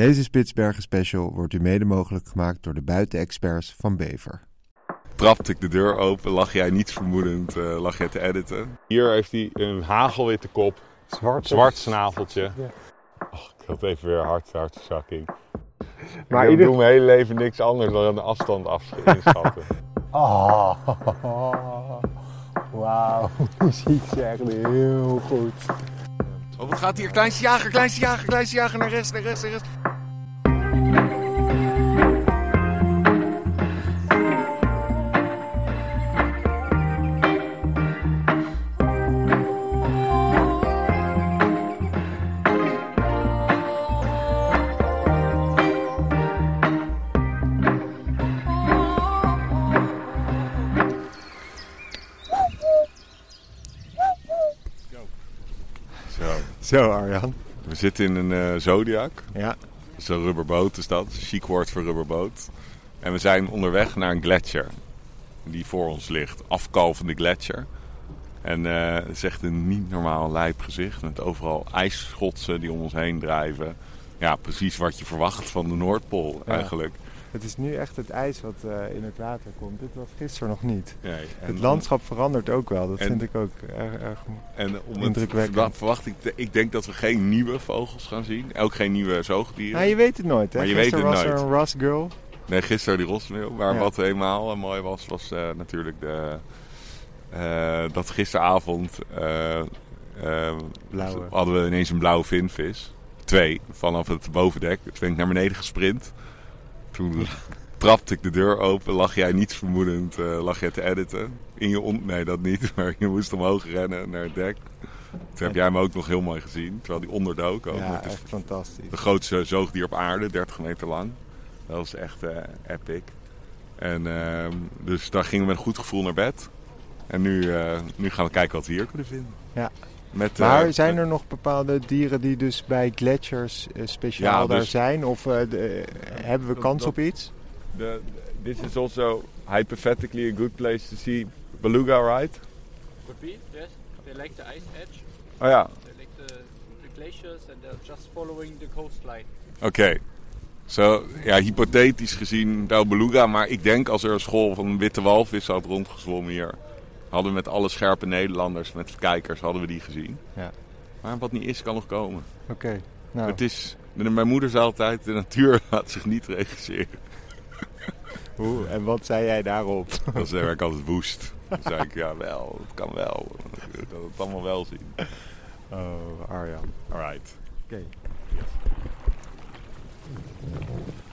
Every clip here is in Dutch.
Deze Spitsbergen special wordt u mede mogelijk gemaakt door de buitenexperts van Bever. Trapte ik de deur open, lag jij niets vermoedend, uh, lag jij te editen. Hier heeft hij een hagelwitte kop, Zwart, zwart snaveltje. Ja. Och, ik had even weer hart, hartzakking. Maar Maar ik ieder- doe mijn hele leven niks anders dan een afstand afsch- inschatten. Oh, wauw. Je ziet ze echt heel goed. oh, wat gaat hier? Kleinste jager, kleinste jager, kleinste jager, naar rechts, naar rechts, naar rechts. Zo. Arjan. We zitten in een eh, Zodiac. Ja. Dat is een rubberboot, is dat. Een chic woord voor rubberboot. En we zijn onderweg naar een gletsjer. Die voor ons ligt. Afkalvende gletsjer. En eh, het is echt een niet normaal lijp gezicht. Met overal ijsschotsen die om ons heen drijven. Ja, precies wat je verwacht van de Noordpool Ja. eigenlijk. Het is nu echt het ijs wat eh, in het water komt. Dit was gisteren nog niet. Nee, Het landschap verandert ook wel. Dat en- vind ik ook erg, erg En om het, Indrukwekkend. verwacht ik, ik denk dat we geen nieuwe vogels gaan zien. Ook geen nieuwe zoogdieren. Nou, je weet het nooit, hè? Maar je Gisteren weet het was er nooit. een Ross Girl. Nee, gisteren die rosmeeuw. Maar Ja. wat helemaal eh, mooi was, was eh, natuurlijk de, dat gisteravond hadden we ineens een blauwe vinvis. Twee, vanaf het bovendek. Toen ben ik naar beneden gesprint. Toen trapte ik de deur open, lag jij niets vermoedend, eh, lag jij te editen. In je nee, dat niet, maar je moest omhoog rennen naar het dek. Toen heb jij hem ook nog heel mooi gezien, terwijl die onderdook ook. Ja, echt fantastisch. de grootste zoogdier op aarde, 30 meter lang. Dat was echt eh, epic. En ehm, dus daar gingen we met een goed gevoel naar bed. En nu, eh, nu gaan we kijken wat we hier kunnen vinden. Ja. Met, eh, Maar zijn er nog bepaalde dieren die dus bij gletsjers eh, speciaal Ja, daar dus- zijn? Of eh, de- hebben we kans op iets? de, this is also hypothetically a good place to see beluga, right? Could be, yes. They like the ice edge. Oh ja, They like the, the glaciers and they're just following the coastline. oké. Zo, ja, hypothetisch gezien wel beluga. Maar ik denk als er een school van witte walvis had rondgezwommen hier... hadden we met alle scherpe Nederlanders, met kijkers, hadden we die gezien. Ja. Maar wat niet is, kan nog komen. Oké. Nou, Het is, mijn moeder zei altijd, de natuur laat zich niet regisseren. hoe, en wat zei jij daarop? Dan zei ik altijd woest. Dan zei ik, ja wel, het kan wel. Ik wil het allemaal wel zien. Oh, Arjan. Alright. Oké. We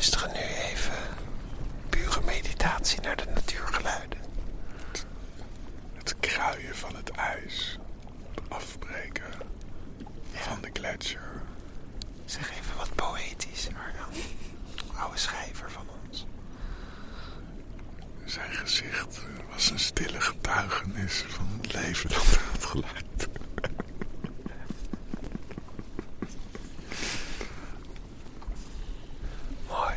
luisteren nu even pure meditatie naar de natuurgeluiden. Het kruien van het ijs. Het afbreken van de gletsjer. Zeg even wat poëtisch, Arjan. Oude schrijver van ons. Zijn gezicht was een stille getuigenis van het leven dat hij had geleid. Mooi.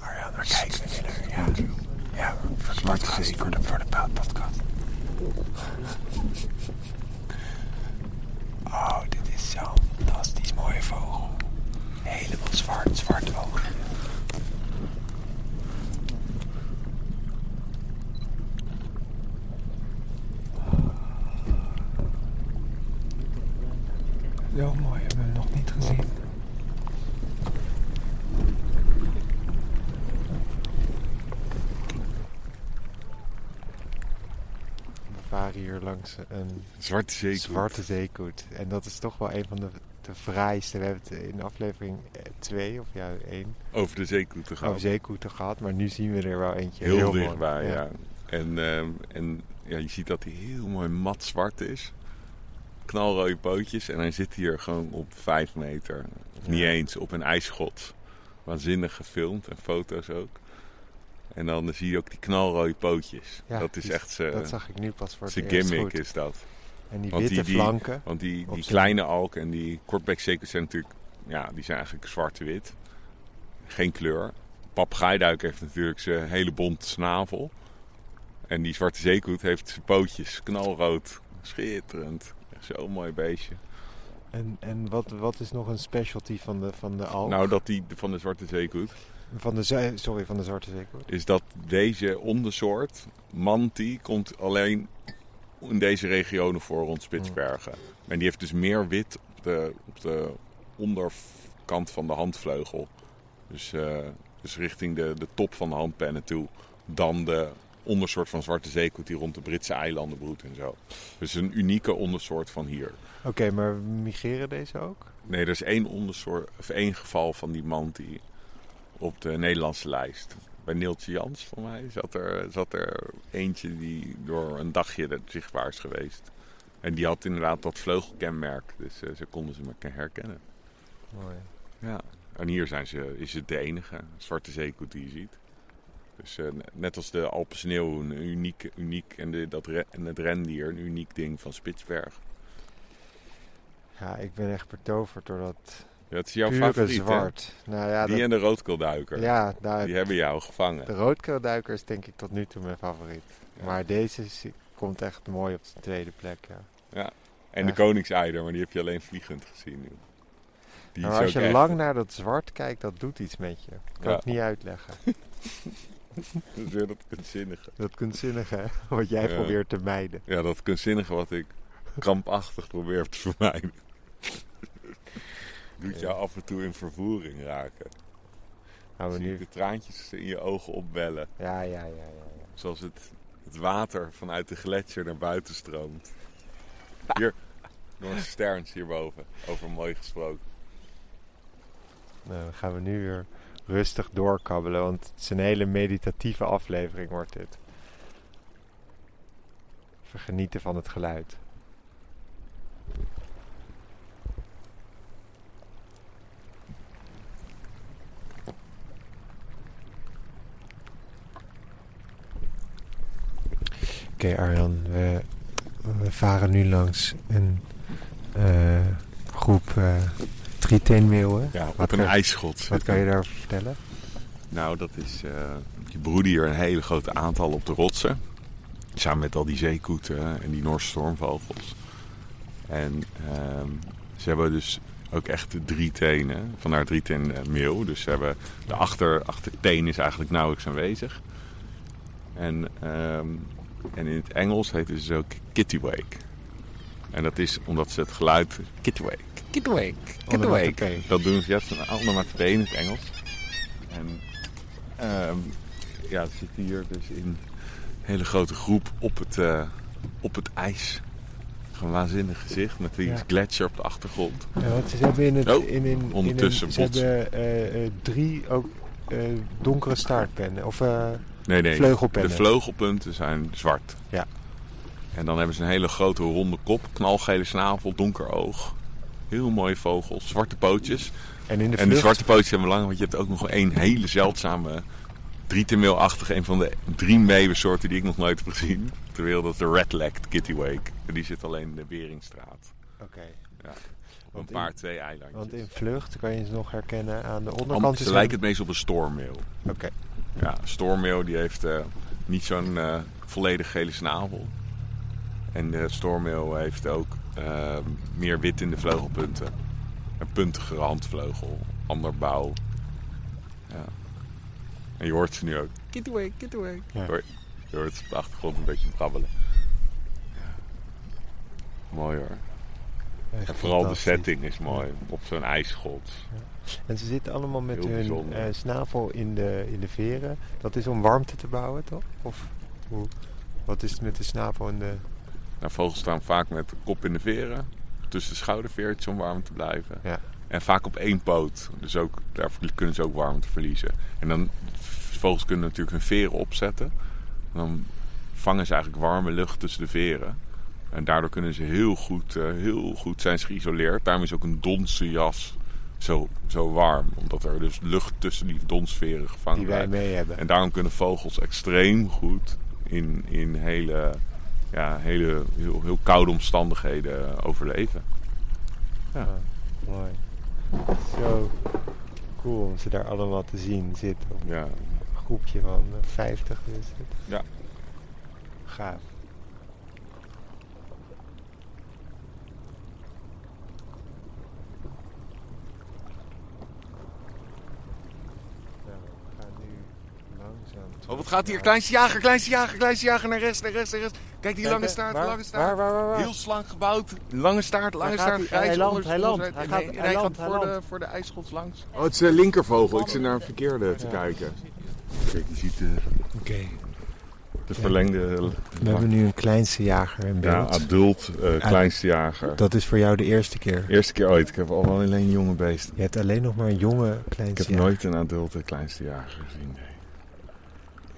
Arjan, waar kijken we nu naar? Ja, ja voor de podcast, voor de, voor de podcast. Oh, dit is zo'n fantastisch mooie vogel. Helemaal zwart, zwart ogen. Zo mooi hebben we hem nog niet gezien. We langs een Zwarte zeekoet. zwarte zeekoet. En dat is toch wel een van de, de fraaiste. We hebben het in aflevering 2 of ja 1 Over de zeekoeten gaan. over zeekoeten gehad. Maar nu zien we er wel eentje Heel, heel, dichtbij, ja. En, ehm, en ja, je ziet dat hij heel mooi mat zwart is. Knalrode pootjes. En hij zit hier gewoon op vijf meter. Of niet Ja. eens, op een ijsschot. Waanzinnig gefilmd en foto's ook. En dan zie je ook die knalrode pootjes. Ja, dat is die- echt zijn dat zag ik nu pas voor het zijn eerst gimmick goed. is dat. En die Want witte die- die- flanken. Want die, die kleine alk en die kortbek zeker zijn natuurlijk, ja, die zijn eigenlijk zwart-wit. Geen kleur. Papagaaiduik heeft natuurlijk zijn hele bonte snavel. En die zwarte zeekoet heeft zijn pootjes knalrood. Schitterend. Echt zo'n mooi beestje. En, en wat, wat is nog een specialty van de, van de alk? Nou, dat die van de zwarte zeekoet van de, sorry, van de zwarte zeekoe. is dat deze ondersoort, manti, komt alleen in deze regionen voor rond Spitsbergen. En die heeft dus meer wit op de, op de onderkant van de handvleugel. Dus, eh, dus richting de, de top van de handpennen toe. Dan de ondersoort van zwarte zeekoet die rond de Britse eilanden broedt en zo. Dus een unieke ondersoort van hier. Oké, maar migreren deze ook? Nee, er is één ondersoort, of één geval van die manti op de Nederlandse lijst. Bij Neeltje Jans, voor mij, zat er, zat er eentje die door een dagje zichtbaar is geweest. En die had inderdaad dat vleugelkenmerk, dus eh, ze konden ze me herkennen. Mooi. Ja. En hier zijn ze, is het de enige zwarte zeekoet die je ziet. Dus eh, net als de Alpensneeuw, een uniek, uniek en, de, dat re- en het rendier, een uniek ding van Spitsberg. Ja, ik ben echt betoverd door dat dat is jouw pure favoriet, zwart. Nou ja, Die dat- en de roodkeelduiker. ja Die hebben jou gevangen. de roodkeelduiker is denk ik tot nu toe mijn favoriet. Ja. Maar deze is- komt echt mooi op de tweede plek, ja. En de Ja. koningseider, maar die heb je alleen vliegend gezien nu. Die Maar is als je echt- lang naar dat zwart kijkt, dat doet iets met je. Kan Ja. ik niet uitleggen. Dat is weer dat kunstzinnige. Dat kunstzinnige, hè, wat jij Ja. probeert te mijden. Ja, dat kunstzinnige wat ik krampachtig probeer te vermijden. Doet jou af en toe in vervoering raken. Gaan we Zie je nu... de traantjes in je ogen opbellen. Ja, ja, ja, ja. ja. Zoals het, het water vanuit de gletsjer naar buiten stroomt. Hier, Noorse Sterns hierboven. Over mooi gesproken. Nou, dan gaan we nu weer rustig doorkabbelen, want het is een hele meditatieve aflevering wordt dit. Even genieten van het geluid. Oké Arjan, we, we varen nu langs een eh, groep eh trieteenmeeuwen. Ja, op Wat een kan- ijsschot. Wat kan je daarover vertellen? Nou, dat is. eh die broeden hier een hele grote aantal op de rotsen. Samen met al die zeekoeten en die Noorse stormvogels. En ehm, ze hebben dus ook echt drie tenen. Vandaar drie ten meeuw. Dus ze hebben de achter, achterteen is eigenlijk nauwelijks aanwezig. En, ehm, en in het Engels heet het dus ook kittiwake. En dat is omdat ze het geluid kittiwake, kittiwake, kittiwake. Onomatopee. Dat doen ze juist een onomatopee in het Engels. En ehm, ja, ze zitten hier dus in een hele grote groep op het, eh, op het ijs. Een waanzinnig gezicht met die Ja. gletsjer op de achtergrond. Ja, want ze hebben in het... Oh, in, in, ondertussen in een, Ze hebben eh, eh, drie ook eh, donkere staartpennen. Of eh, Nee, nee. vleugelpennen. De vleugelpunten zijn zwart. Ja. En dan hebben ze een hele grote ronde kop, knalgele snavel, donker oog. Heel mooie vogels, zwarte pootjes. en in de En vlucht... zwarte pootjes zijn belangrijk, want je hebt ook nog één hele zeldzame drietemeelachtige, een van de drie meeuwensoorten die ik nog nooit heb gezien. Terwijl dat is de red-legged kittiwake. En die zit alleen in de Beringstraat. Oké. Ja. Want een paar in- twee eilandjes. Want in vlucht kan je ze nog herkennen aan de onderkant. Ze lijken het meest op een stoormeel. Oké. Ja, stoormeel die heeft eh, niet zo'n eh, volledig gele snavel. En de stoormeel heeft ook eh, meer wit in de vleugelpunten. Een puntigere handvleugel, ander bouw. Ja. En je hoort ze nu ook. Kittiwake, kittiwake. Ja. Je hoort- Je hoort ze op de achtergrond een beetje brabbelen. Ja. Mooi hoor. Echt En vooral de setting is mooi. Op zo'n ijsschot. En ze zitten allemaal met Heel hun eh, snavel in de, in de veren. Dat is om warmte te bouwen, toch? Of hoe? Wat is het met de snavel en de... Nou, vogels staan vaak met de kop in de veren. Tussen de schouderveertjes om warm te blijven. Ja. En vaak op één poot. Dus ook, daar kunnen ze ook warmte verliezen. En dan, vogels kunnen natuurlijk hun veren opzetten. En dan vangen ze eigenlijk warme lucht tussen de veren. En daardoor kunnen ze heel goed, eh, heel goed zijn ze geïsoleerd. Daarom is ook een donse jas zo, zo warm. Omdat er dus lucht tussen die donsferen gevangen Die wij mee hebben. En daarom kunnen vogels extreem goed in, in hele, ja, hele heel, heel koude omstandigheden overleven. Ja. Ah, mooi. Zo cool om ze daar allemaal te zien zitten. Ja, een groepje van eh, 50 is het. Ja. Gaaf. Nou, we gaan nu langzaam. Oh, wat gaat hier? Kleinste jager, kleinste jager, kleinste jager naar rechts, naar rechts, naar rechts. Kijk die lange staart, lange staart. Waar, waar, waar, waar? Heel slank gebouwd. Lange staart, lange staart, hij. grijs. Hij landt, hij landt. gaat- nee, hij hij landt, gaat hij voor de, voor de ijsschots langs. Oh, het is een linkervogel. Ik zit naar een verkeerde te Ja. kijken. Kijk, je ziet de, Oké. de verlengde... We hebben nu een kleinste jager in Ja, beeld. adult, eh, kleinste jager. Dat is voor jou de eerste keer. Eerste keer ooit. Ik heb al wel alleen jonge beesten. Je hebt alleen nog maar een jonge Ik kleinste heb jager. nooit een adulte kleinste jager gezien.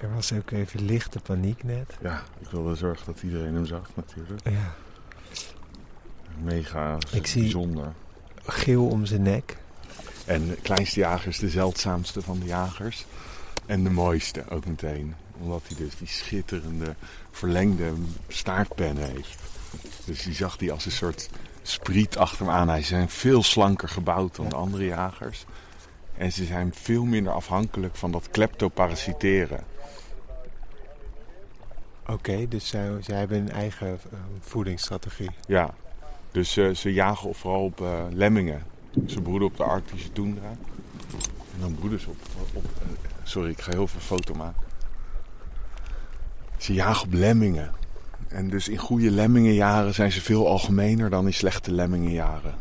Er was ook even lichte paniek net. Ja, ik wilde zorgen dat iedereen hem zag natuurlijk. Ja. Mega Ik zie- bijzonder. Geel om zijn nek. En de kleinste jager is de zeldzaamste van de jagers. En de mooiste ook meteen. Omdat hij dus die schitterende verlengde staartpen heeft. Dus die zag hij als een soort spriet achter hem aan. Hij zijn veel slanker gebouwd dan de andere jagers. En ze zijn veel minder afhankelijk van dat kleptoparasiteren. Oké, dus zij, zij hebben een eigen eh, voedingsstrategie. Ja, dus eh, ze jagen vooral op eh, lemmingen. Ze broeden op de Arctische tundra. En dan broeden ze op... op eh, sorry, ik ga heel veel foto maken. Ze jagen op lemmingen. En dus in goede lemmingenjaren zijn ze veel algemener dan in slechte lemmingenjaren.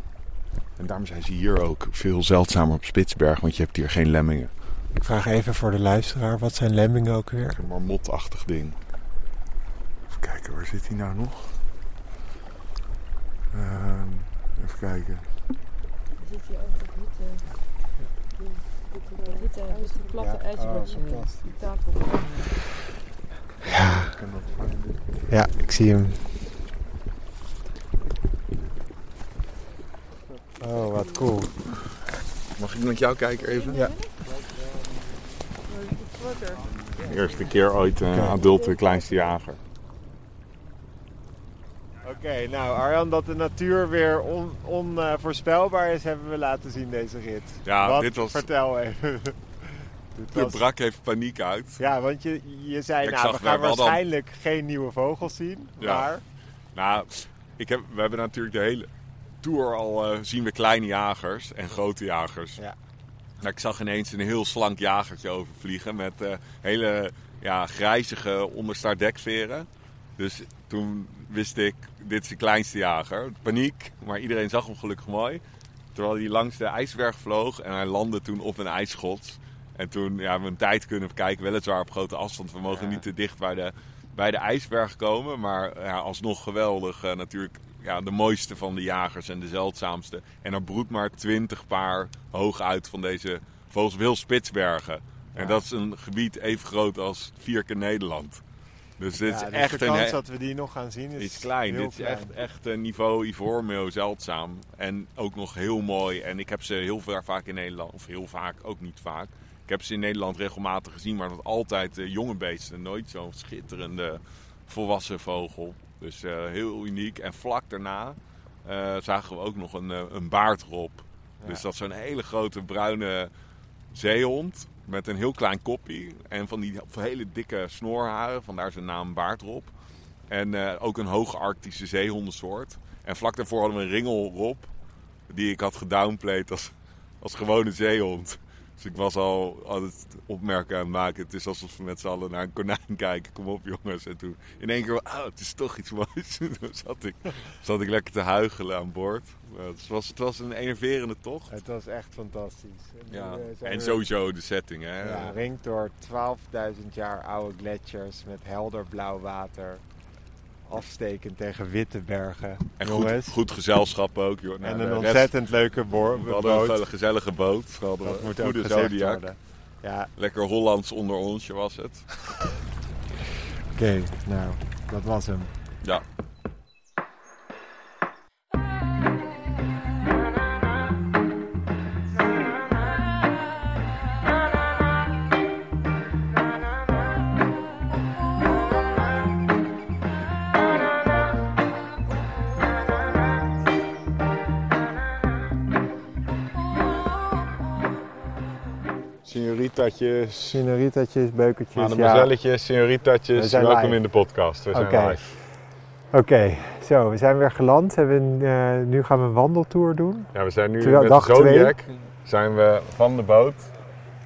En daarom zijn ze hier ook veel zeldzamer op Spitsberg, want je hebt hier geen lemmingen. Ik vraag even voor de luisteraar, wat zijn lemmingen ook weer? Een marmotachtig ding. Even kijken, waar zit hij nou nog? Ehm, even kijken. Zit hier over het witte, witte, witte, witte platte ijzerbordje oh, fantastisch. die tafel. Ja, ja, ik zie hem. Oh, wat cool. Mag ik met jou kijken even? Ja. De eerste keer ooit een Oké. adulte kleinste jager. Oké, nou Arjan, dat de natuur weer onvoorspelbaar is, hebben we laten zien deze rit. Ja, Wat? dit was... Vertel even. dit was- brak even paniek uit. Ja, want je, je zei, nou, we gaan waarschijnlijk geen nieuwe vogels zien. Ja. Maar, Nou, ik heb, we hebben natuurlijk de hele tour al eh, zien we kleine jagers en grote jagers. Ja. Nou, ik zag ineens een heel slank jagertje overvliegen met eh, hele ja, grijzige onderstaartdekveren. Dus toen wist ik, dit is de kleinste jager. Paniek, maar iedereen zag hem gelukkig mooi. Terwijl hij langs de ijsberg vloog en hij landde toen op een ijsschots. En toen ja, hebben we een tijd kunnen bekijken, weliswaar op grote afstand. We mogen Ja. niet te dicht bij de, bij de ijsberg komen. Maar ja, alsnog geweldig. eh, natuurlijk ja, de mooiste van de jagers en de zeldzaamste. En er broedt maar twintig paar hoog uit van deze vogels. Wil Spitsbergen. En dat is een gebied even groot als vier keer Nederland. Dus dit ja, is dus echt de een... kans he- dat we die nog gaan zien is, is klein. Dit is klein. echt, echt een niveau Ivoormeel zeldzaam. En ook nog heel mooi. En ik heb ze heel va- vaak in Nederland, of heel vaak, ook niet vaak. Ik heb ze in Nederland regelmatig gezien, maar dat altijd eh, jonge beesten. Nooit zo'n schitterende volwassen vogel. Dus eh, heel uniek. En vlak daarna eh, zagen we ook nog een, een baardrop. Ja. Dus dat is zo'n hele grote bruine zeehond met een heel klein koppie. En van die hele dikke snoorharen, vandaar zijn naam baardrop. En eh, ook een hoge arctische zeehondensoort. En vlak daarvoor hadden we een ringelrop. Die ik had gedownplayed als, als gewone zeehond. Dus ik was al aan het opmerken aan het maken. Het is alsof we met z'n allen naar een konijn kijken. Kom op jongens. En toen in één keer, oh, het is toch iets moois. toen zat ik, zat ik lekker te huigelen aan boord. Het, was, het was een enerverende tocht. Het was echt fantastisch. En, Ja. eh, En sowieso de setting. Hè? Ja, ringt door 12.000 jaar oude gletsjers met helder blauw water. Afstekend tegen witte bergen. En goed, goed gezelschap ook. Joh. Nou, en de een rest- ontzettend leuke boor- we hadden boot. een gezellige boot. We hadden Dat moet goede Zodiac. Ja, Lekker Hollands onder onsje was het. oké. nou, dat was hem. Ja. Senoritaatjes, Signoritaatjes, beukertjes. Ja. mademoiselletjes, senoritaatjes. Welkom live. in de podcast. We zijn live. Oké, zo, we zijn weer geland. Hebben, eh, nu gaan we een wandeltour doen. Ja, we zijn nu Terwijl met dag de Zodiac. Zijn we van de boot.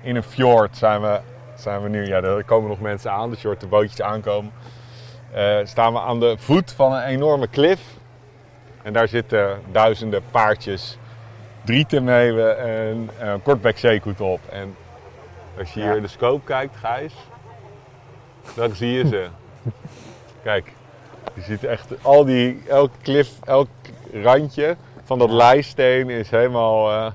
In een fjord zijn we, zijn we nu. Ja, er komen nog mensen aan. Dus je hoort de bootjes aankomen. Eh, staan we aan de voet van een enorme klif. En daar zitten duizenden paardjes. Drietenmeeuwen en eh kortbek zeekoet op. En als je Ja. hier in de scope kijkt, Gijs, dan zie je ze. Kijk, je ziet echt al die, elk klif, elk randje van dat lijsteen is helemaal, eh,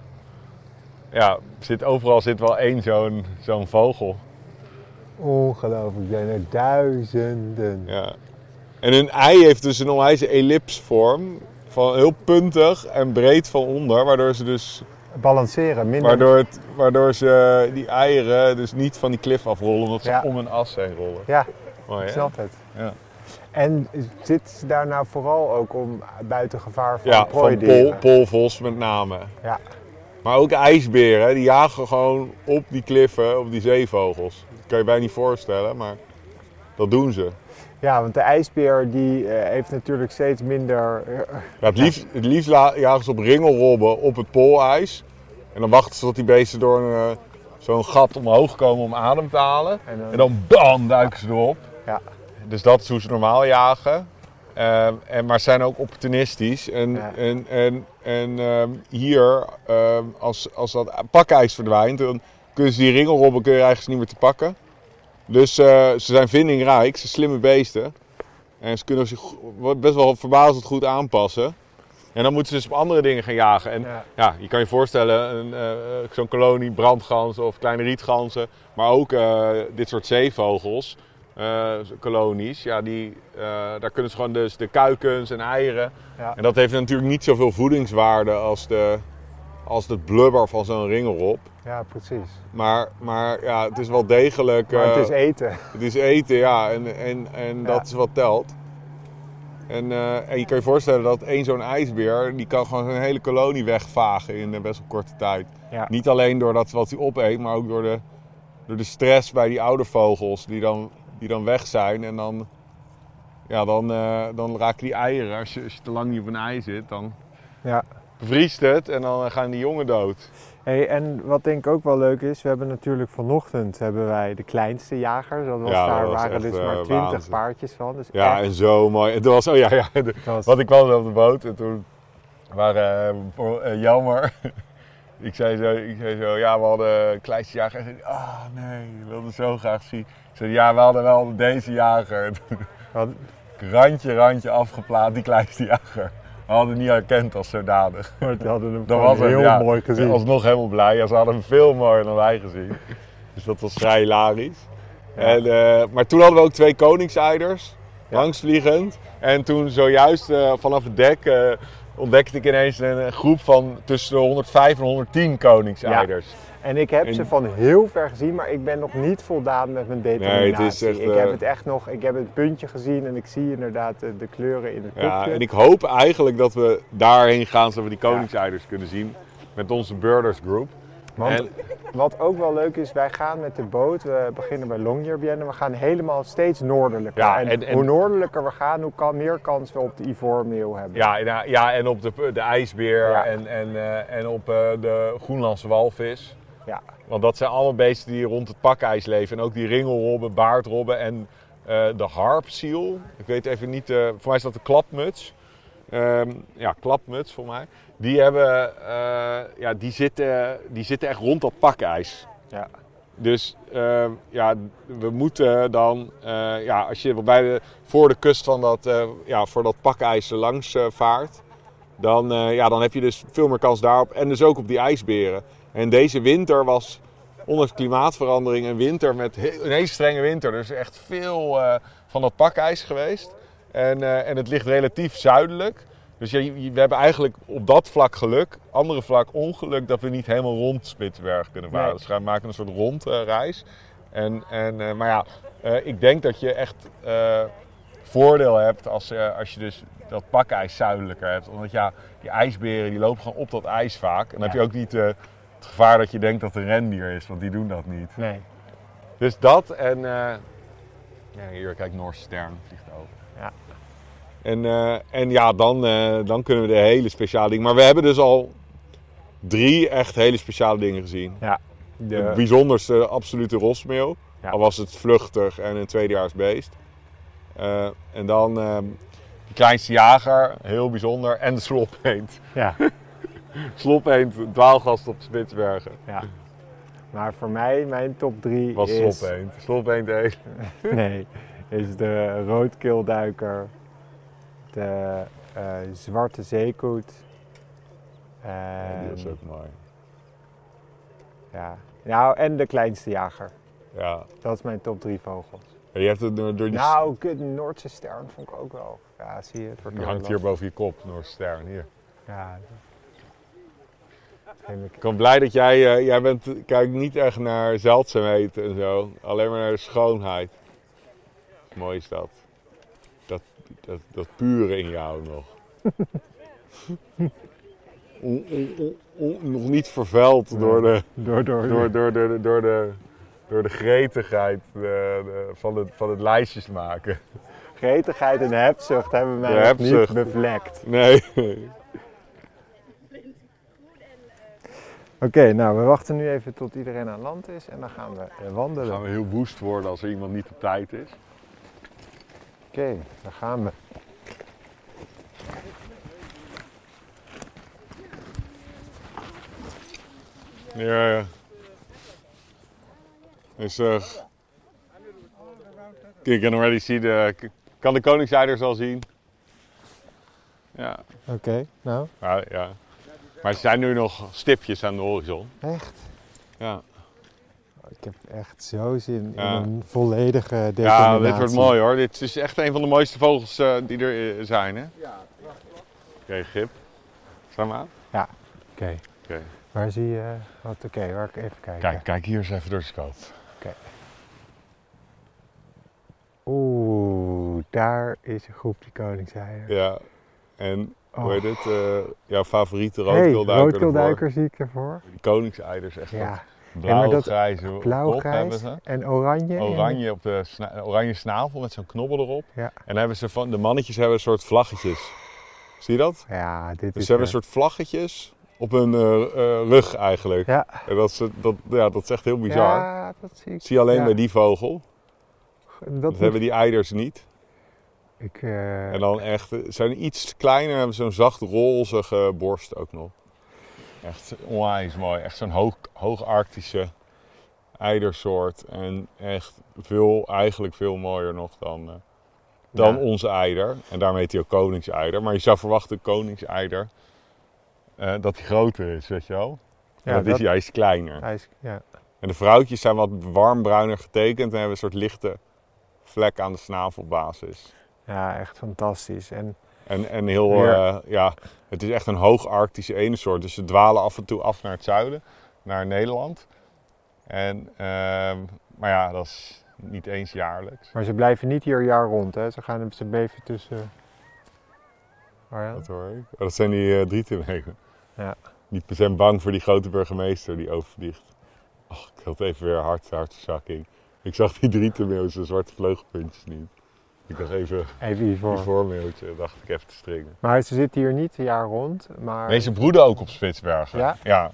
ja, zit, overal zit wel één zo'n zo'n vogel. Ongelooflijk, zijn er duizenden. Ja. En hun ei heeft dus een onwijze ellipsvorm, van heel puntig en breed van onder, waardoor ze dus, Balanceren, minder. waardoor, het, waardoor ze die eieren dus niet van die klif afrollen, omdat ze Ja. om een as heen rollen. Ja, Mooi, snap het. Ja. En zit ze daar nou vooral ook om buiten gevaar van Ja, prooidieren? pol, polvos met name. Ja. Maar ook ijsberen, die jagen gewoon op die kliffen, op die zeevogels. Dat kan je bijna niet voorstellen, maar dat doen ze. Ja, want de ijsbeer die eh, heeft natuurlijk steeds minder... eh, Ja, het, liefst, het liefst jagen ze op ringelrobben op het poolijs. En dan wachten ze tot die beesten door eh, zo'n gat omhoog komen om adem te halen. en dan- En dan bam, duiken ze erop. Ja. Dus dat is hoe ze normaal jagen. Ehm, en, maar zijn ook opportunistisch. En, Ja. en, en, en ehm, hier, ehm, als, als dat pakijs verdwijnt, dan kunnen ze die ringelrobben kun je eigenlijk niet meer te pakken. Dus eh, ze zijn vindingrijk, ze slimme beesten. En ze kunnen zich best wel verbazend goed aanpassen. En dan moeten ze dus op andere dingen gaan jagen. En ja. ja, je kan je voorstellen, eh, eh, zo'n kolonie brandganzen of kleine rietganzen, maar ook dit soort zeevogels, kolonies, ja, die, daar kunnen ze gewoon dus de kuikens en eieren. Ja. En dat heeft natuurlijk niet zoveel voedingswaarde als, de, als het blubber van zo'n ringelrop. Ja, precies. Maar, maar ja, het is wel degelijk. Maar het eh, is eten. het is eten, ja, en, en, en Ja. dat is wat telt. En, eh, en je kan je voorstellen dat één zo'n ijsbeer, die kan gewoon een hele kolonie wegvagen in een best wel korte tijd. Ja. Niet alleen door dat wat hij opeet, maar ook door de, door de stress bij die oude vogels die dan, die dan weg zijn. En dan, ja, dan, eh, dan raken die eieren, als je, als je te lang niet op een ei zit, dan Ja. bevriest het en dan gaan die jongen dood. Hey, en wat denk ik ook wel leuk is, we hebben natuurlijk vanochtend hebben wij de kleinste jagers. Dat was, Ja, dat daar was waren dus eh, maar twintig waanzin. paardjes van. Dus Ja, echt, en zo mooi. Het was, oh ja, ja, de- was- Want ik kwam op de boot en toen waren eh, voor- eh, jammer. ik, zei zo, ik zei zo, ja, we hadden een kleinste jager. En zei, ah nee, ik wilde zo graag zien. Ik zei, ja, we hadden wel deze jager. Wat- randje, randje afgeplaat, die kleinste jager. We hadden hem niet herkend als zodanig. we hadden hem Dat was heel ja. mooi gezien. was nog helemaal blij. Ja, ze hadden hem veel mooier dan wij gezien. Dus dat was vrij hilarisch. Ja. En, eh, maar toen hadden we ook twee koningseiders, Ja. langsvliegend. En toen zojuist eh, vanaf het dek eh, ontdekte ik ineens een, een groep van tussen de 105 en 110 koningseiders. En ik heb En- ze van heel ver gezien, maar ik ben nog niet voldaan met mijn determinatie. Nee, echt, ik eh, heb het echt nog, ik heb het puntje gezien en ik zie inderdaad de, de kleuren in het kopje. Ja, en ik hoop eigenlijk dat we daarheen gaan zodat we die koningseiders kunnen zien met onze Birders Group. Want En- wat ook wel leuk is, wij gaan met de boot, we beginnen bij Longyearbyen en we gaan helemaal steeds noordelijker. Ja, en, hoe noordelijker we gaan, hoe kan, meer kans we op de ivoormeeuw hebben. Ja, ja, en op de, de ijsbeer Ja. en, en, eh, en op eh, de Groenlandse walvis. Ja. Want dat zijn allemaal beesten die rond het pakijs leven. En ook die ringelrobben, baardrobben en eh, de harpsiel. Ik weet even niet, eh, voor mij is dat de klapmuts. Ehm, ja, klapmuts voor mij. Die, hebben, eh, ja, die, zitten, die zitten echt rond dat pakijs. Ja. Dus ehm, ja, we moeten dan, ja, als je bij de, voor de kust van dat, ja, voor dat pakijs langs vaart, dan, ja, dan heb je dus veel meer kans daarop. En dus ook op die ijsberen. En deze winter was, ondanks klimaatverandering, een winter met een hele strenge winter. Dus echt veel eh, van dat pakijs geweest. En, eh, en het ligt relatief zuidelijk. Dus je- we hebben eigenlijk op dat vlak geluk, andere vlak ongeluk dat we niet helemaal rond Spitsberg kunnen varen. Nee. Dus we maken een soort rondreis. en, en, eh, maar ja, eh, ik denk dat je echt eh, voordeel hebt als, eh, als je dus dat pakijs zuidelijker hebt. Omdat ja, die ijsberen die lopen gewoon op dat ijs vaak. En dan heb je ook niet eh, het gevaar dat je denkt dat het een rendier is, want die doen dat niet. Nee. Dus dat en... eh, ja, hier, kijk, Noorse Stern vliegt over. Ja. En, eh, en ja, dan, eh, dan kunnen we de hele speciale dingen... Maar we hebben dus al drie echt hele speciale dingen gezien. Ja. Het De, bijzonderste absolute rosmeeuw. Ja. Al was het vluchtig en een tweedejaars beest. En dan ehm, de kleinste jager, heel bijzonder. En de slopeend. ja, Slopeend, dwaalgast op Spitsbergen. ja. Maar voor mij, mijn top 3 Was is... Slopeend één. Nee, is de roodkeelduiker, de eh, zwarte zeekoet. En, Die is ook mooi. ja. Nou, en de kleinste jager. Ja. Dat is mijn top 3 vogels. En je hebt het door door die... Nou, de Noordse stern vond ik ook wel. Ja, zie je, het wordt die hangt hier boven je kop, Noorse Stern. Hier. Ja. Ik- ben blij dat jij... eh, jij bent, kijkt niet echt naar zeldzaamheden en zo. Alleen maar naar de schoonheid. Mooi is dat. Dat, dat, dat pure in jou nog. Nog niet vervuild door de... Door, door, door, door, door, de, door, de, door de gretigheid de, de- van, het, van het lijstjes maken. Gretigheid en hebzucht hebben mij niet bevlekt. Nee. Oké, nou, we wachten nu even tot iedereen aan land is en dan gaan we eh, wandelen. Dan gaan we heel woest worden als er iemand niet op tijd is. Oké, daar gaan we. Ja, ja. Dus, eh you can already see the... Kan de koningseiders al zien? Ja. Oké, nou, ja, ja. Maar ze zijn nu nog stipjes aan de horizon. echt. Ja. Ik heb echt zo zin Ja. in een volledige determinatie. Ja, dit wordt mooi hoor. Dit is echt een van de mooiste vogels eh, die er eh, zijn, hè? Ja, Oké, Gip. Staan we aan? Oké, Oké. waar zie je... Wat, Oké, waar ik even kijken. Kijk, kijk hier eens even door de scope. Oeh, daar is een groepje koningseier. Ja. En, hoe Oh. heet het? eh, jouw favoriete Hey, roodkeelduiker roodkeelduiker zie ik ervoor. Die koningseiders, echt Ja, dat Ja, blauw-grijs ze. en oranje. en- Oranje, op de sna- oranje snavel met zo'n knobbel erop. Ja. En dan hebben ze van, de mannetjes hebben een soort vlaggetjes. Zie je dat? Ja, dit Dus is ze hebben een soort vlaggetjes op hun eh, eh, rug eigenlijk. Ja. En dat is, dat, ja, dat is echt heel bizar. Ja, dat zie ik. Zie je alleen Ja. bij die vogel. Dat, Dat moet- hebben die eiders niet. Ik, eh, En dan echt, eh, zijn iets kleiner en hebben zo'n zacht rozige borst ook nog. Echt onwijs mooi. Echt zo'n hoog, hoogarctische eidersoort. En echt veel, eigenlijk veel mooier nog dan, eh, dan Ja. onze eider. En daarmee heet hij ook koningseider. Maar je zou verwachten koningseider eh, dat hij groter is, weet je wel. ja, dat, is juist kleiner. hij is, ja. En de vrouwtjes zijn wat warmbruiner getekend en hebben een soort lichte vlek aan de snavelbasis. Ja, echt fantastisch. En En, en heel, Ja. eh, ja, het is echt een hoogarctische eensoort. Dus ze dwalen af en toe af naar het zuiden, naar Nederland. En, ehm, maar ja, dat is niet eens jaarlijks. Maar ze blijven niet hier jaar rond, hè? Ze gaan ze beven tussen. Waar Dat hoor ik. Oh, dat zijn die uh, drietenwegen. Ja. Niet, we zijn bang voor die grote burgemeester die overvliegt. Och, ik had even weer hart, hartzakking. Ik zag die drietenmeeuws, de zwarte vleugelpuntjes niet. Ik dacht even, Even voormeeuwtje, dacht ik even te stringen. Maar ze zitten hier niet jaar rond, maar. Nee, ze broeden ook op Spitsbergen. Ja? Ja.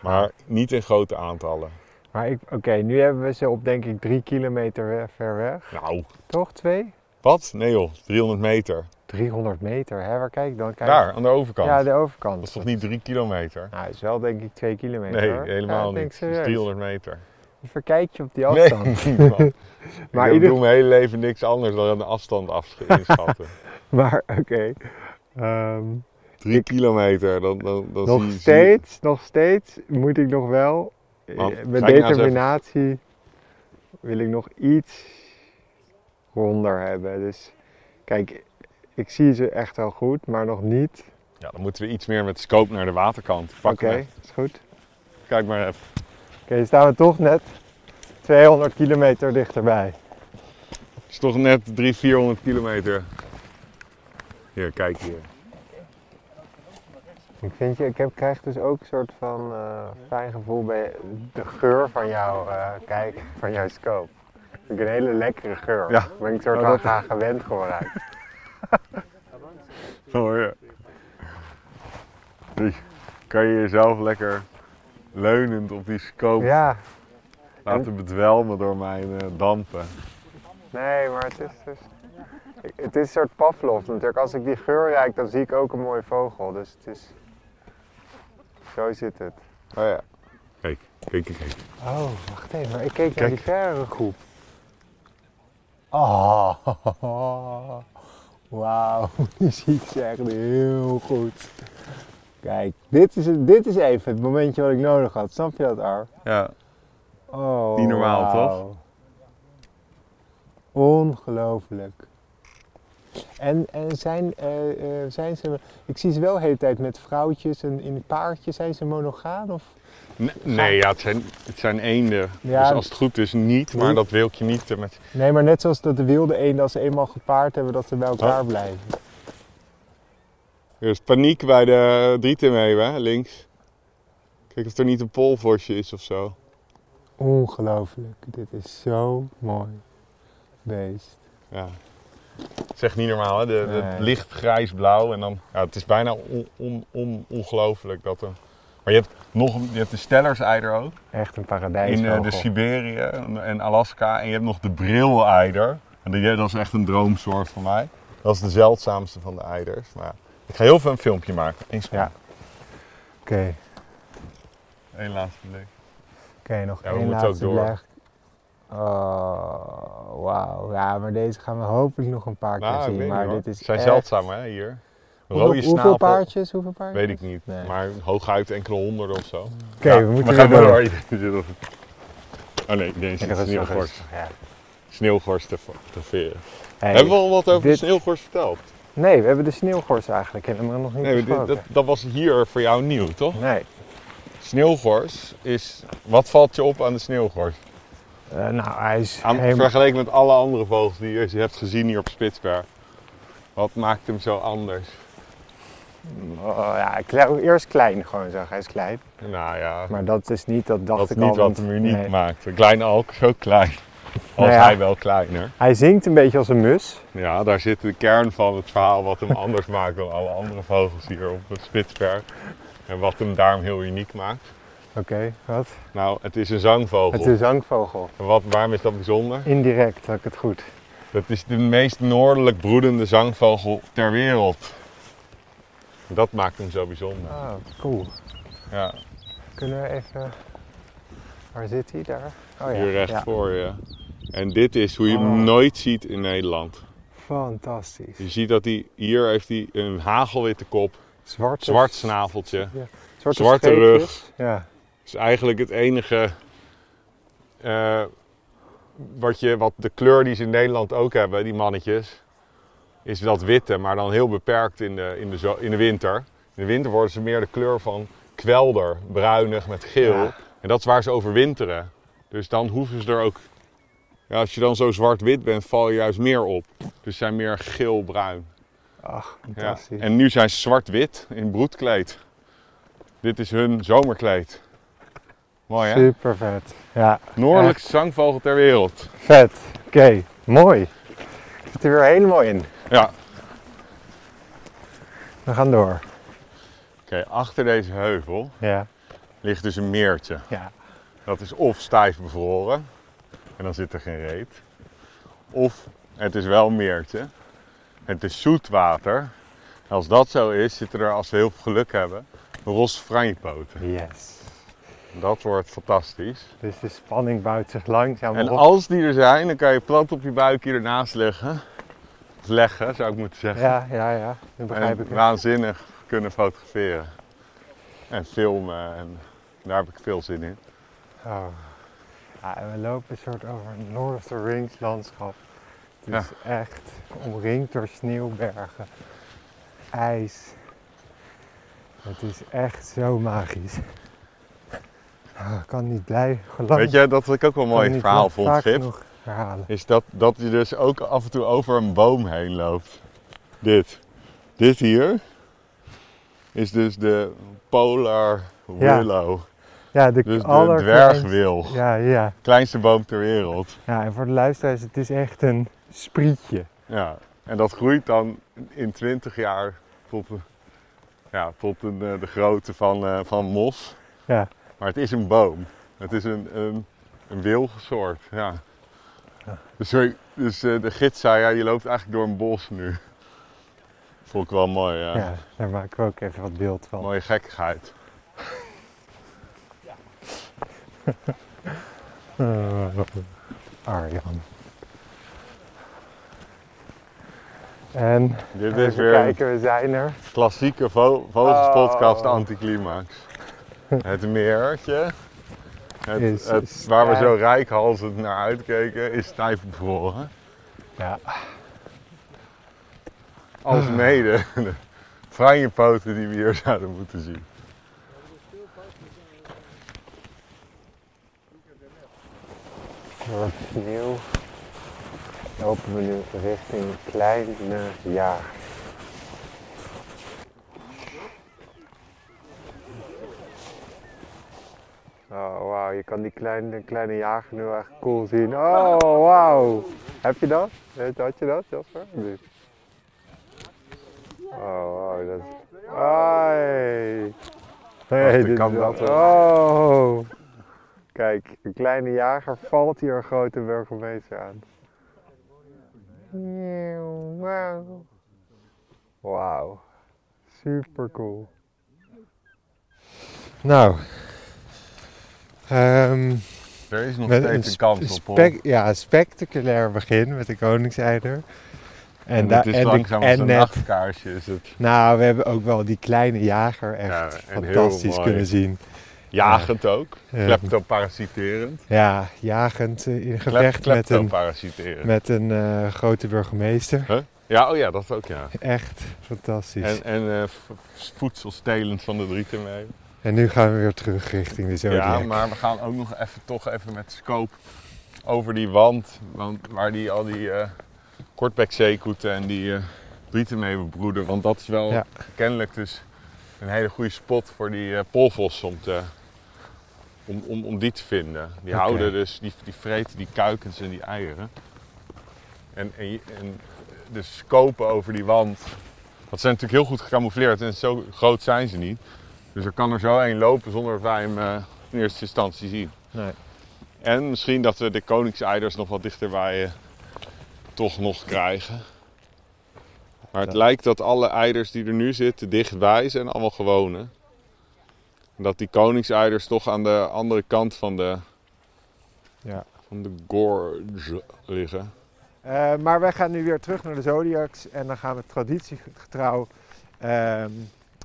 Maar niet in grote aantallen. Maar oké, nu hebben we ze op denk ik drie kilometer ver weg. Nou, Toch? Twee? wat? Nee joh, 300 meter. 300 meter, hè? Waar kijk ik dan? Kijk. Daar, aan de overkant. Ja, de overkant. Dat is toch niet drie kilometer? Nou, het is wel denk ik twee kilometer. Nee, helemaal Ja, niet. Het is serieus. 300 meter. Je verkijkt je op die afstand. man. Maar ik ieder- doe mijn hele leven niks anders dan de afstand inschatten. Maar oké. Ehm, Drie kilometer, dan, dan, dan nog zie je... steeds, nog steeds moet ik nog wel. Man, eh, met nou determinatie wil ik nog iets ronder hebben. Dus kijk, ik zie ze echt wel goed, maar nog niet. Ja, dan moeten we iets meer met scope naar de waterkant. Oké, is goed. Kijk maar even. Oké, dan staan we toch net 200 kilometer dichterbij. Het is toch net 300, 400 kilometer. Hier, kijk hier. Ik, vind je, ik heb, krijg dus ook een soort van eh, fijn gevoel bij de geur van jouw, eh, kijk, van jouw scope. Vind ik een hele lekkere geur. Ja. Daar ben ik een soort van gaan gewend geworden. Zo ja. Dus kan je jezelf lekker leunend op die scope Ja, laten bedwelmen door mijn eh, dampen. nee, maar het is dus... Het is een soort Pavlov natuurlijk. Als ik die geur ruik, dan zie ik ook een mooie vogel. Dus het is... Zo zit het. Oh ja. Kijk, kijk, kijk. kijk. Oh, wacht even. maar Ik keek naar Kijk. die verre groep. Oh, wauw. Die zie ik ze echt heel goed. Kijk, dit is, het, dit is even het momentje wat ik nodig had. Snap je dat, Ar? Ja, Oh, Niet normaal, wauw. Ongelooflijk. En, en zijn, eh, eh, zijn ze... Ik zie ze wel de hele tijd met vrouwtjes en in paardjes. Zijn ze monogaam? Of? nee, nee ja, het, zijn, het zijn eenden. Ja. Dus als het goed is niet, maar dat wil ik je niet eh, met... Nee, maar net zoals dat de wilde eenden, als ze eenmaal gepaard hebben, dat ze bij elkaar Oh. blijven. Er is paniek bij de drietenmeeuwen, hè, links. Kijk of er niet een polvosje is of zo. Ongelooflijk. Dit is zo mooi. Beest. Ja. Echt niet normaal, hè? De, de Nee. licht grijs-blauw en dan... Ja, het is bijna on, on, on- ongelooflijk dat er... Maar je hebt nog je hebt de stellerseider ook. Echt een In paradijsvogel. eh, de Siberië en Alaska. En je hebt nog de brileider. En die- dat is echt een droomsoort van mij. Dat is de zeldzaamste van de eiders. Maar ik ga heel veel een filmpje maken. Eens Ja. Oké, Eén laatste blik. oké, nog Ja, we één moeten ook laatste door. blik. Oh, wauw. Ja, maar deze gaan we hopelijk nog een paar keer Nou, zien. maar dit is zijn echt- zeldzaam hè, hier. Hoeveel, Rode hoeveel snavel. paardjes? Hoeveel paardjes? Weet ik niet. Nee. Maar hooguit enkele honderden of zo. Oké, Ja, we moeten we gaan door. Oh nee, deze is dat is wel sneeuwgors. rustig, ja. Sneeuwgors te fotograferen. Hey, Hebben we al wat over de dit- sneeuwgors verteld? Nee, we hebben de sneeuwgors eigenlijk helemaal nog niet Nee, dat, dat was hier voor jou nieuw, toch? Nee. Sneeuwgors is... Wat valt je op aan de sneeuwgors? Eh, nou, hij is Aan, helemaal... Vergeleken met alle andere vogels die je hebt gezien hier op Spitsberg. Wat maakt hem zo anders? Oh, ja, eerst klein gewoon zo. Hij is klein. Nou ja, Maar dat is niet, dat dacht dat is ik niet al. wat want- hem uniek nee. maakt. Een kleine alk is ook klein. Nou ja. hij wel kleiner. Hij zingt een beetje als een mus. Ja, daar zit de kern van het verhaal wat hem anders maakt dan alle andere vogels hier op het Spitsberg. En wat hem daarom heel uniek maakt. Oké, wat? Nou, het is een zangvogel. Het is een zangvogel. En wat, waarom is dat bijzonder? Indirect, had ik het goed. Dat is de meest noordelijk broedende zangvogel ter wereld. Dat maakt hem zo bijzonder. Oh, cool. Ja, Kunnen we even... Waar zit hij daar? Oh ja. hier recht ja. voor je. En dit is hoe je Oh. hem nooit ziet in Nederland. Fantastisch. Je ziet dat hij, hier heeft hij een hagelwitte kop, Zwarte, zwart snaveltje. zwarte, zwarte streepjes. Ja. is eigenlijk het enige eh, wat, je, wat de kleur die ze in Nederland ook hebben, die mannetjes, is dat witte, maar dan heel beperkt in de, in de, in de winter. In de winter worden ze meer de kleur van kwelder, bruinig met geel. Ja. En dat is waar ze overwinteren. Dus dan hoeven ze er ook. Ja, als je dan zo zwart-wit bent, val je juist meer op. Dus ze zijn meer geel-bruin. Ach, Ja. fantastisch. En nu zijn ze zwart-wit in broedkleed. Dit is hun zomerkleed. Mooi hè? Super vet. Ja, Noordelijkste zangvogel ter wereld. vet. Oké, mooi. Zit er weer helemaal in. Ja. We gaan door. Oké, achter deze heuvel Ja, ligt dus een meertje. ja. Dat is of stijf bevroren en dan zit er geen reet. Of het is wel een meertje. Het is zoet water. En als dat zo is, zitten er, als we heel veel geluk hebben, roze franjepoten. Yes. Dat wordt fantastisch. Dus de spanning bouwt zich langzaam En op. als die er zijn, dan kan je plat op je buik hier ernaast liggen. Of leggen, zou ik moeten zeggen. Ja, ja, ja. Dat begrijp en ik. waanzinnig kunnen fotograferen. En filmen. En daar heb ik veel zin in. Oh. Ja, en we lopen een soort over een Lord of the Rings landschap. Het is echt omringd door sneeuwbergen, ijs. Het is echt zo magisch. Ah, Ik kan niet blij geloven. Weet je, dat wat ik ook wel een mooi verhaal vond, Gip. Is dat, dat je dus ook af en toe over een boom heen loopt. Dit. Dit hier. is dus de Polar. Willow. Ja, de Dus de dwergwil. Ja, ja. Kleinste boom ter wereld. ja, en voor de luisteraars, het is echt een sprietje. Ja. En dat groeit dan in 20 jaar tot, de- ja, tot een, eh, de grootte van, eh, van mos. Ja. Maar het is een boom. Het is een, een, een wilgensoort. Ja. Ja. Dus, sorry, dus eh, de gids zei, ja, je loopt eigenlijk door een bos nu. Vond ik wel mooi, ja. Ja, daar maken we ook even wat beeld van. Mooie gekkigheid. Eh, Arjan. En Dit is weer kijken, we zijn er. klassieke vo vogelspodcast Oh. anticlimax. Het meertje, het, Is- het- is waar we zo rijkhalsend naar uitkeken, is stijf bevroren. Ja. Als mede de franjepoten die we hier zouden moeten zien. Het sneeuw lopen we nu richting Kleine Jager. Oh, wauw, je kan die kleine, kleine jager nu echt cool zien. Oh, wauw. Heb je dat? Had je dat, Jasper? Nee. Oh, wauw, dat is... Hey, dit is dat wel. Oh. Kijk, een kleine jager valt hier een grote burgemeester aan. Wauw. Wauw, super cool. Nou, ehm, Er is nog met steeds een kans op. hoor. ja, een spectaculair begin met de koningseider. En En, het is en, langzaam als en een net, nachtkaarsje is het. nou, we hebben ook wel die kleine jager echt Ja, fantastisch kunnen zien. Jagend ook. Kleptoparasiterend. Ja, jagend eh, in gevecht met een, met een eh, grote burgemeester. Ja, oh ja, dat ook ja. Echt fantastisch. En, En, en v- voedselstelend van de drietermee. nu gaan we weer terug richting de Zodiac. Ja, maar we gaan ook nog even, toch even met scope over die wand. Want waar die, al die eh kortbekzeekoeten en die brieten mee bebroeden. Want dat is wel Ja. kennelijk dus een hele goede spot voor die polvos om, te, om, om, om die te vinden. Die houden dus, die, die vreten die kuikens en die eieren. En, en, dus kopen over die wand. Dat zijn natuurlijk heel goed gecamoufleerd en zo groot zijn ze niet. Dus er kan er zo een lopen zonder dat wij hem eh, in eerste instantie zien. Nee. En misschien dat we de koningseiders nog wat dichterbij eh, toch nog krijgen. Maar het Ja. lijkt dat alle eiders die er nu zitten dichtbij zijn allemaal gewone. Dat die koningseiders toch aan de andere kant van de, Ja. van de gorge liggen. Eh, maar wij gaan nu weer terug naar de Zodiacs en dan gaan we traditiegetrouw ehm,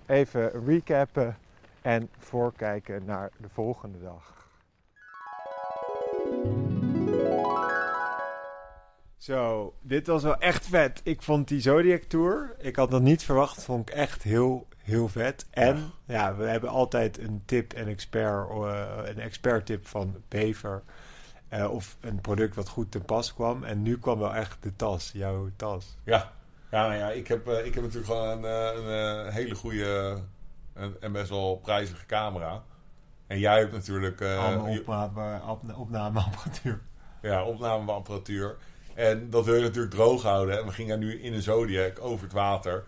even recappen en voorkijken naar de volgende dag. Zo, dit was wel echt vet. Ik vond die Zodiac Tour, ik had dat niet verwacht, vond ik echt heel, heel vet. En ja, we hebben altijd een tip en expert, eh, een expert tip van Bever. Eh, of een product wat goed te pas kwam. En nu kwam wel echt de tas, jouw tas. Ja, ja, ja ik, heb, eh, ik heb natuurlijk gewoon een, een, hele goede en, en best wel prijzige camera. En jij hebt natuurlijk opname, opna- opnameapparatuur. ja, opnameapparatuur. En dat wil je natuurlijk droog houden. En we gingen nu in een Zodiac over het water.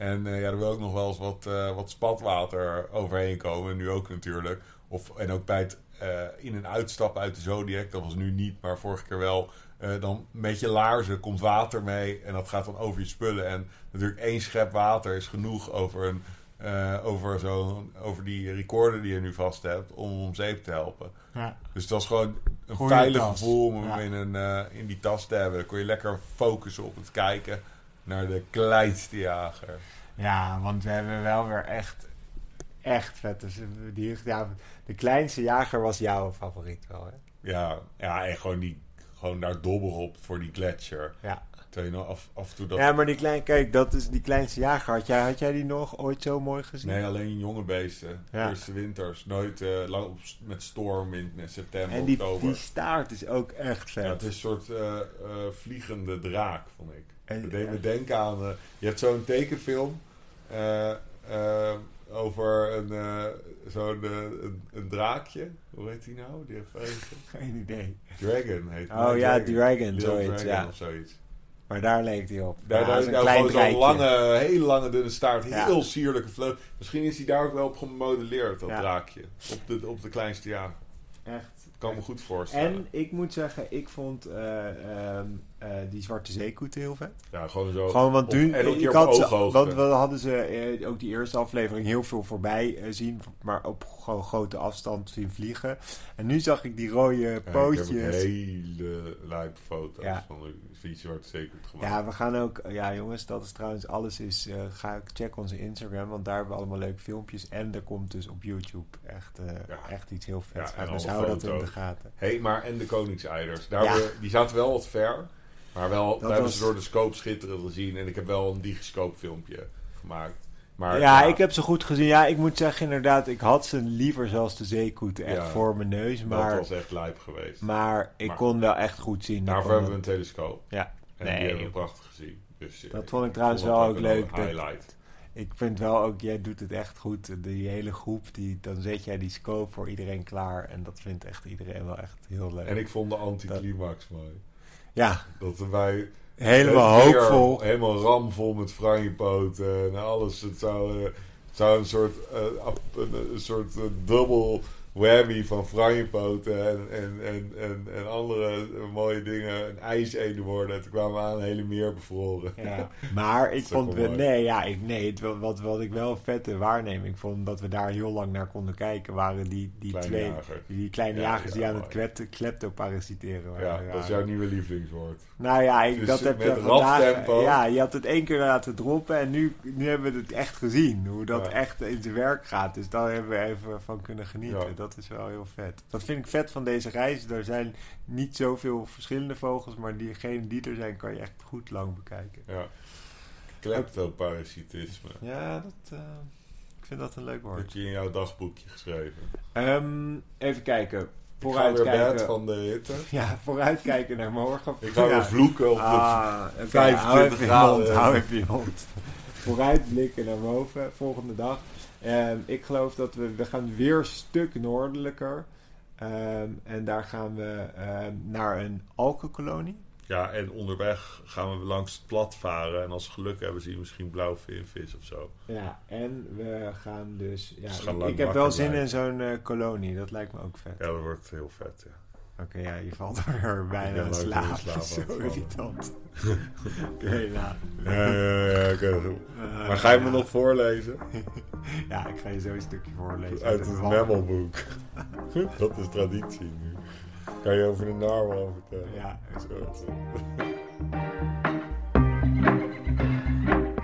En eh, ja, er wil ook nog wel eens wat, eh, wat spatwater overheen komen. Nu ook natuurlijk. Of, en ook bij het eh, in- en uitstappen uit de Zodiac. Dat was nu niet, maar vorige keer wel. Dan met je laarzen komt water mee. En dat gaat dan over je spullen. En natuurlijk één schep water is genoeg over, een, over, zo'n over die recorder die je nu vast hebt. Om om zeep te helpen. Ja. Dus dat is gewoon een Goeie veilig gevoel om hem Ja. in, een, in die tas te hebben. Dan kon je lekker focussen op het kijken naar de kleinste jager. Ja, want we hebben wel weer echt, echt vet. Dus die, ja, de kleinste jager was jouw favoriet wel, hè? Ja, ja en gewoon, die, gewoon daar dobber op voor die gletsjer. Ja. Terwijl je nou af, af en toe dat... Ja, maar die klein, kijk, dat is die kleinste jager. Had jij, had jij die nog ooit zo mooi gezien? Nee, alleen jonge beesten. Ja. Eerste winters. Nooit eh, lang op, met storm in eh, september, en die, oktober. die staart is ook echt vet. Ja, het is een soort eh, vliegende draak, vond ik. En- We, de- we denken aan... je hebt zo'n tekenfilm. over een, zo'n een, een draakje. Hoe heet die nou? Die heeft Geen idee. Dragon heet Oh ja, Dragon, Little zoiets, Dragon ja. of zoiets. Maar daar leek hij op. Daar, Ja, daar, dat is een nou, klein zo'n lange, hele lange dunne staart. Ja. Heel sierlijke vleugel. Misschien is hij daar ook wel op gemodelleerd, dat Ja. draakje. Op de, op de kleinste ja. Echt. Kan me goed voorstellen. En ik moet zeggen, ik vond eh, ehm, eh, die zwarte zeekoeten heel vet. ja, gewoon zo. Gewoon, want toen, ik had ze, want we hadden ze eh, ook die eerste aflevering heel veel voorbij eh, zien, maar op gewoon grote afstand zien vliegen. En nu zag ik die rode Ja, pootjes. hele lijpe foto's Ja. van visie wordt zeker gemaakt. Ja, we gaan ook. Ja, jongens, dat is trouwens alles. Is, ga ik check onze Instagram, want daar hebben we allemaal leuke filmpjes. En er komt dus op YouTube echt, Ja. echt iets heel vets. Ja, en dus alle hou dat in de gaten. Hé, maar en de koningseiders. Daar we- die zaten wel wat ver. Maar wel, daar hebben was- ze door de scope schitterend gezien. En ik heb wel een digiscope filmpje gemaakt. Maar, ja, ik heb ze goed gezien. Ja, ik moet zeggen, inderdaad, ik had ze liever zelfs de zeekoeten echt Ja. voor mijn neus. Dat Maar, was echt lijp geweest. maar ik Maar- kon wel echt goed zien. Daarvoor hebben we dat- een telescoop. Ja, En Nee, die hebben we prachtig gezien. Dus, eh, Dat vond ik trouwens vond wel dat ook leuk, dat- highlight. ik vind wel ook, jij doet het echt goed. Die hele groep, die, dan zet jij die scope voor iedereen klaar. En dat vindt echt iedereen wel echt heel leuk. En ik vond de anticlimax mooi. Ja, Dat wij helemaal hoopvol. Helemaal ramvol met franjepoten en alles. Het zou, eh, het zou een soort, eh, een, een soort eh, dubbel whammy van franjepoten en, en, en, en, en andere mooie dingen. Een ijseden worden. En toen kwamen we aan een hele meer bevroren. Ja, maar ik vond... we-. Nee, ja, ik, nee het, wat, wat ik wel een vette waarneming vond... dat we daar heel lang naar konden kijken... waren die, die Kleine twee... jager. Die kleine Ja, jagers die ja, aan het mooi. klepto, kleptoparasiteren waren. Ja, dat is jouw nieuwe lievelingswoord. Nou ja, ik, Dus dat heb je vandaag... Ja, je had het één keer laten droppen... en nu, nu hebben we het echt gezien. Hoe dat Ja. echt echt in zijn werk gaat. Dus daar hebben we even van kunnen genieten. Dat is wel heel vet. Dat vind ik vet van deze reis. Er zijn niet zoveel verschillende vogels... maar diegene die er zijn kan je echt goed lang bekijken. Ja. Kleptoparasitisme. Ja, dat, eh, ik vind dat een leuk woord. Heb je in jouw dagboekje geschreven. Ehm, even kijken. Vooruitkijken. van de hitte. Ja, vooruitkijken naar morgen. Ik ga ja. weer vloeken op de Ah, oké, 25 hou even je graden. hou even je mond. Vooruitblikken naar boven, volgende dag. Ehm, ik geloof dat we, we gaan weer een stuk noordelijker. Ehm, en daar gaan we ehm, naar een alkenkolonie. Ja, en onderweg gaan we langs het plat varen. En als we geluk hebben, zien we misschien blauwvinvis of zo. Ja, en we gaan dus... Ja, Dus gaan ik, heb wel zin in zo'n eh, kolonie, dat lijkt me ook vet. Ja, dat wordt heel vet, ja. Oké, ja, je valt er bijna in slaap. slaap Zo irritant. Oké, nou. Ja, ja, ja, oké. Eh, Maar ga je me nog voorlezen? Ja, ik ga je zo een stukje voorlezen. Uit het memmelboek. Dat is traditie nu. Kan je over de narwal vertellen? Ja, is goed.